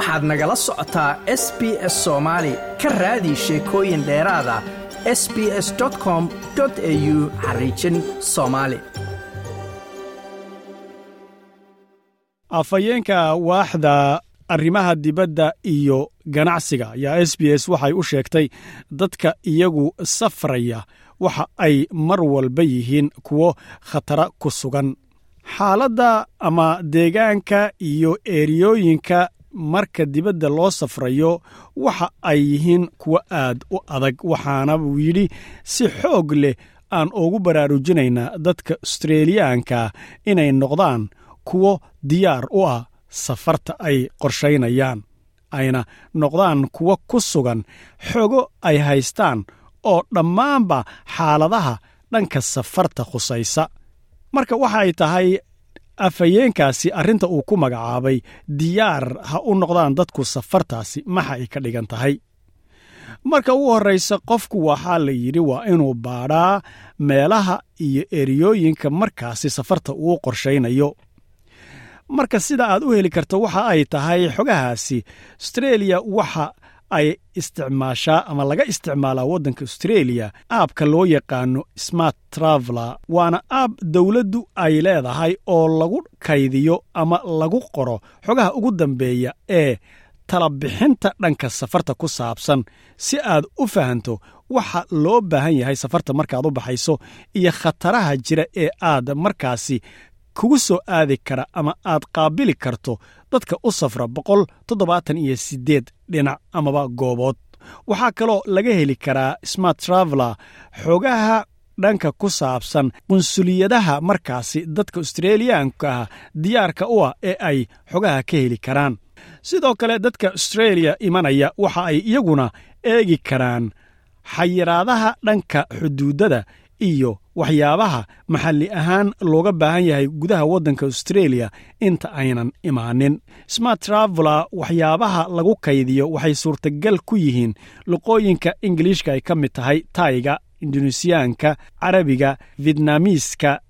waxaad nagala socotaa s b s soomaali ka raadi sheekooyin dheeraada s b s com au xariijin soomaali afhayeenka waaxda arrimaha dibadda iyo ganacsiga ayaa s b s waxay u sheegtay dadka iyagu safraya waxa ay mar walba yihiin kuwo khatara ku sugan. Xaaladda ama deegaanka iyo eeriyooyinka marka dibadda loo safrayo waxa ay yihiin kuwo aad u adag waxaana yidhi si xoog leh aan ugu baraarujinaynaa dadka astreeliyaanka inay noqdaan kuwo diyaar u ah safarta ay qorshaynayaan ayna noqdaan kuwo ku sugan xogo ay haystaan oo dhammaanba xaaladaha dhanka safarta khusaysa. Marka waxa ay tahay afhayeenkaasi arrinta uu ku magacaabay diyaar ha u noqdaan dadku safartaasi maxa ay ka dhigan tahay. Marka ugu horraysa qofku waxaa la yidhi waa inuu baadhaa meelaha iyo eriyooyinka markaasi safarta uu qorshaynayo. Marka sida aad u heli karto waxa ay tahay xogahaasi astreeliya waxa ay isticmaashaa ama laga isticmaalaa waddanka astreeliya aabka loo yaqaano smart traveler waana aab dowladdu ay leedahay oo lagu kaydiyo ama lagu qoro xogaha ugu dambeeya ee talabixinta dhanka safarta ku saabsan. Si aad u fahanto waxa loo baahan yahay safarta markaad u baxayso iyo khataraha jira ee aad markaasi kugu soo aadi kara ama aad qaabili karto dadka u safra boqol toddobaatan iyo siddeed dhinac amaba goobood. Waxaa kaloo laga heli karaa smart traveler xogaha dhanka ku saabsan qunsuliyadaha markaasi dadka astreeliyaanka ah diyaarka u ah ee ay xogaha ka heli karaan. Sidoo kale dadka astreeliya imanaya waxa ay iyaguna eegi karaan xayiraadaha dhanka xuduudada iyo waxyaabaha maxalli ahaan looga baahan yahay gudaha waddanka astreeliya inta aynan imaanin. Smart traveler waxyaabaha lagu kaydiyo waxay suurtagal ku yihiin luqooyinka ingiliishka ay ka mid tahay tayga indonesiyaanka carabiga vietnamiiska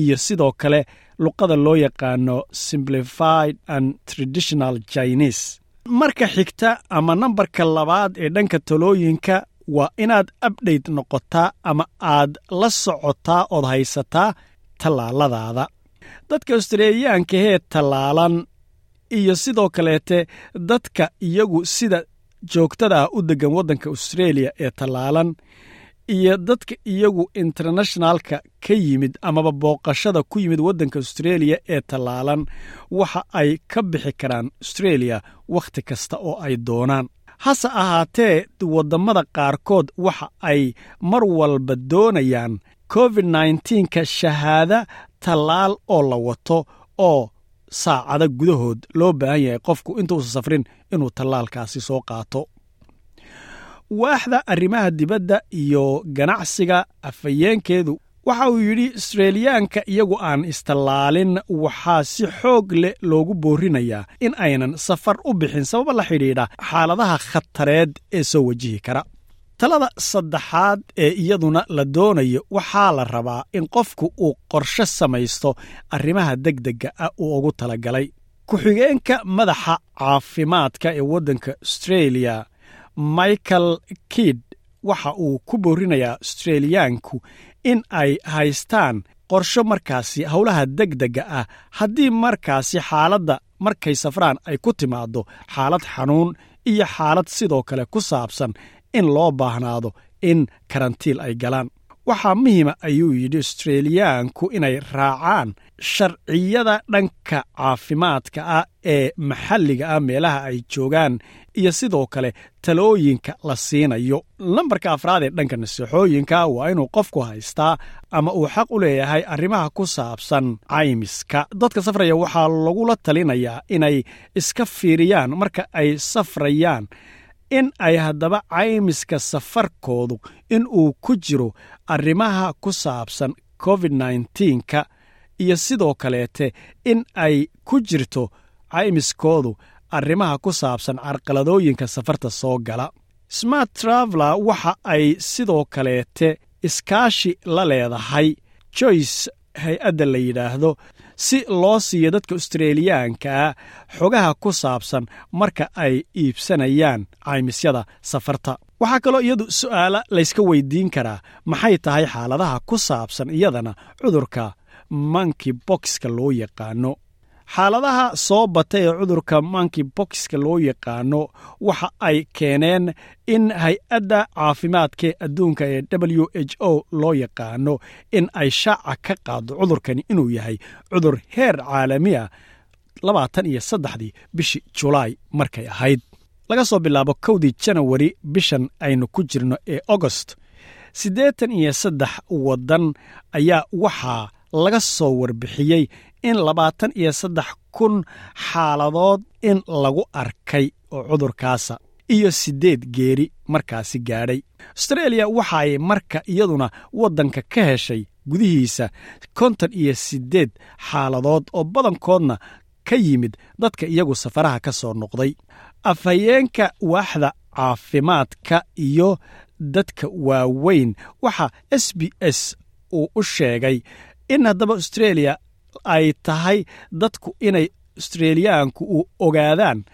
iyo sidoo kale luqada loo yaqaano simplified and traditional chinese. Marka xigta ama nambarka labaad ee dhanka talooyinka waa inaad abdhayt noqotaa ama aad la socotaa ood haysataa tallaaladaada. Dadka astreeliyaanka hee tallaalan iyo sidoo kaleete dadka iyagu sida joogtada ah u deggan waddanka astreeliya ee tallaalan iyo dadka iyagu internationalka ka yimid amaba booqashada ku yimid waddanka astreeliya ee tallaalan waxa ay ka bixi karaan astreeliya wakhti kasta oo ay doonaan hase ahaatee waddammada qaarkood waxa ay mar walba doonayaan covid nnteenka shahaada tallaal oo la wato oo saacada gudahood loo baahan yahay qofku intuusan safrin inuu tallaalkaasi soo qaato. Waaxda arrimaha dibadda iyo ganacsiga afhayeenkeedu waxa uu yidhi astreeliyaanka iyagu aan istallaalin waxaa si xoog leh loogu boorinayaa in aynan safar u bixin sababa la xidhiidha xaaladaha khatareed ee soo wajihi kara. Talada saddexaad ee iyaduna la doonayo waxaa la rabaa in qofku uu qorshe samaysto arrimaha degdegga ah uu ugu talagalay. Ku-xigeenka madaxa caafimaadka ee waddanka astreeliya michael kid waxa uu ku boorinayaa astreeliyaanku in ay haystaan qorsho markaasi howlaha degdegga ah. Haddii markaasi xaaladda markay safraan ay ku timaaddo xaalad xanuun iyo xaalad sidoo kale ku saabsan in loo baahnaado in karantiil ay galaan waxaa muhiima ayuu yidhi astreeliyaanku inay raacaan sharciyada dhanka caafimaadka ah ee maxalliga ah meelaha ay joogaan iyo sidoo kale talooyinka la siinayo. Lambarka afraad ee dhanka naseexooyinka waa inuu qofku haystaa ama uu xaq u leeyahay arrimaha ku saabsan caymiska. Dadka safraya waxaa lagula talinayaa inay iska fiiriyaan marka ay safrayaan in ay haddaba caymiska safarkoodu in uu ku jiro arrimaha ku saabsan covid nteenka iyo sidoo kaleete in ay ku jirto caymiskoodu arrimaha ku saabsan carqaladooyinka safarta soo gala. Smart traveler waxa ay sidoo kaleete iskaashi la leedahay. Joyce hay'adda la yidhaahdo si loo siiyo dadka australiyaankaa xogaha ku saabsan marka ay iibsanayaan caymisyada safarta. Waxaa kaloo iyadu su'aala layska weydiin karaa maxay tahay xaaladaha ku saabsan iyadana cudurka manki boxka loo yaqaano xaaladaha soo bata ee cudurka manki boxka loo yaqaano waxa ay keeneen in hay'adda caafimaadkae adduunka ee w h o loo yaqaano in ay shaaca ka qaado cudurkani inuu yahay cudur heer caalami ah labaatan iyo saddexdii bishii julaay markay ahayd. Laga soo bilaabo kowdii janawari bishan aynu ku jirno ee agost siddeetan iyo saddex waddan ayaa waxaa laga soo warbixiyey in labaatan iyo saddex kun xaaladood in lagu arkay oo cudurkaasa iyo siddeed geeri markaasi gaadhay. Austreeliya waxaay marka iyaduna waddanka ka heshay gudihiisa konton iyo siddeed xaaladood oo badankoodna ka yimid dadka iyagu safaraha ka soo noqday. Afhayeenka waaxda caafimaadka iyo dadka waaweyn waxa s b s uu u sheegay in haddaba austreeliya ay tahay dadku inay australiyaanku u ogaadaan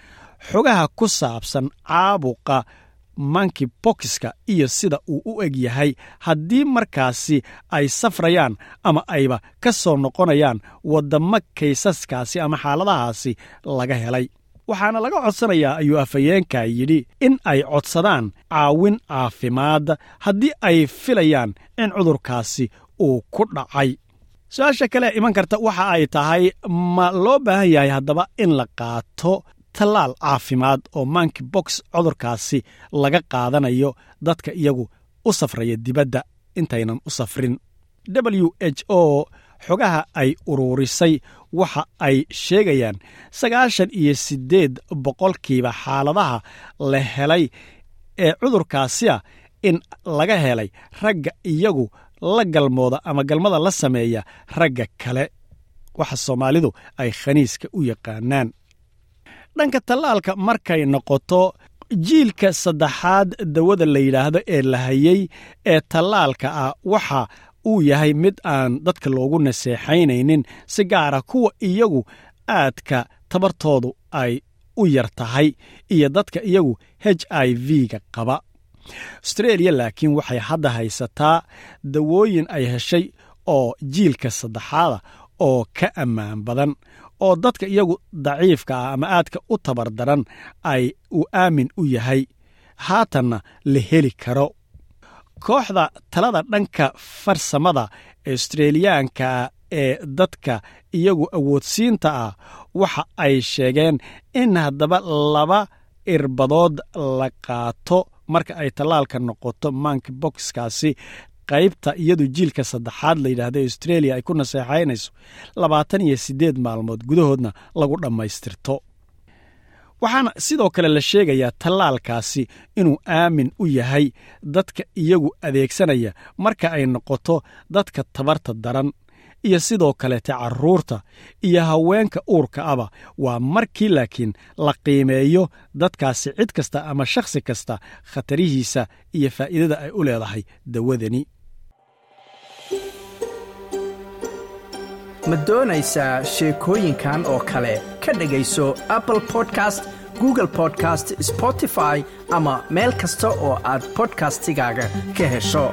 xogaha ku saabsan caabuqa manki bokiska iyo sida uu u eg yahay haddii markaasi ay safrayaan ama ayba ka soo noqonayaan waddamo kaysaskaasi ama xaaladahaasi laga helay. Waxaana laga codsanayaa ayuu afhayeenka yidhi in ay codsadaan caawin caafimaad haddii ay filayaan in cudurkaasi uu ku dhacay su'aasha kale iman karta waxa ay tahay ma loo baahan yahay haddaba in la qaato tallaal caafimaad oo manki box cudurkaasi laga qaadanayo dadka iyagu u safraya dibadda intaynan u safrin. W h o xogaha ay uruurisay waxa ay sheegayaan sagaashan iyo siddeed boqolkiiba xaaladaha la helay ee cudurkaasi ah in laga helay ragga iyagu la galmooda ama galmada la sameeya ragga kale. Waxa soomaalidu ay khaniiska u yaqaanaan. Dhanka tallaalka markay noqoto jiilka saddexaad dawada la yidhaahdo ee la hayey ee tallaalka ah waxa uu yahay mid aan dadka loogu naseexaynaynin si gaara kuwa iyagu aadka tabartoodu ay u yar tahay iyo dadka iyagu h i v-ga qaba austreeliya laakiin waxay hadda haysataa dawooyin ay heshay oo jiilka saddexaada oo ka ammaan badan oo dadka iyagu daciifka ah ama aadka u tabar daran ay uu aamin u yahay. Haatanna la heli karo. Kooxda talada dhanka farsamada australiyaanka ee dadka iyagu awoodsiinta ah waxa ay sheegeen in haddaba laba irbadood la qaato marka ay tallaalka noqoto manki boxkaasi qaybta iyadu jiilka saddexaad la yidhaahda australia ay ku naseexaynayso labaatan iyo siddeed maalmood gudahoodna lagu dhammaystirto. Waxaana sidoo kale la sheegayaa tallaalkaasi inuu aamin u yahay dadka iyagu adeegsanaya marka ay noqoto dadka tabarta daran iyo sidoo kaleete carruurta iyo haweenka uurka aba. Waa markii laakiin la qiimeeyo dadkaasi cid kasta ama shakhsi kasta khatarihiisa iyo faa'iidada ay u leedahay dawadani ma doonaysaa sheekooyinkan oo kale? Ka dhegayso apple podcast google podcast spotify ama meel kasta oo aad bodkastigaaga ka hesho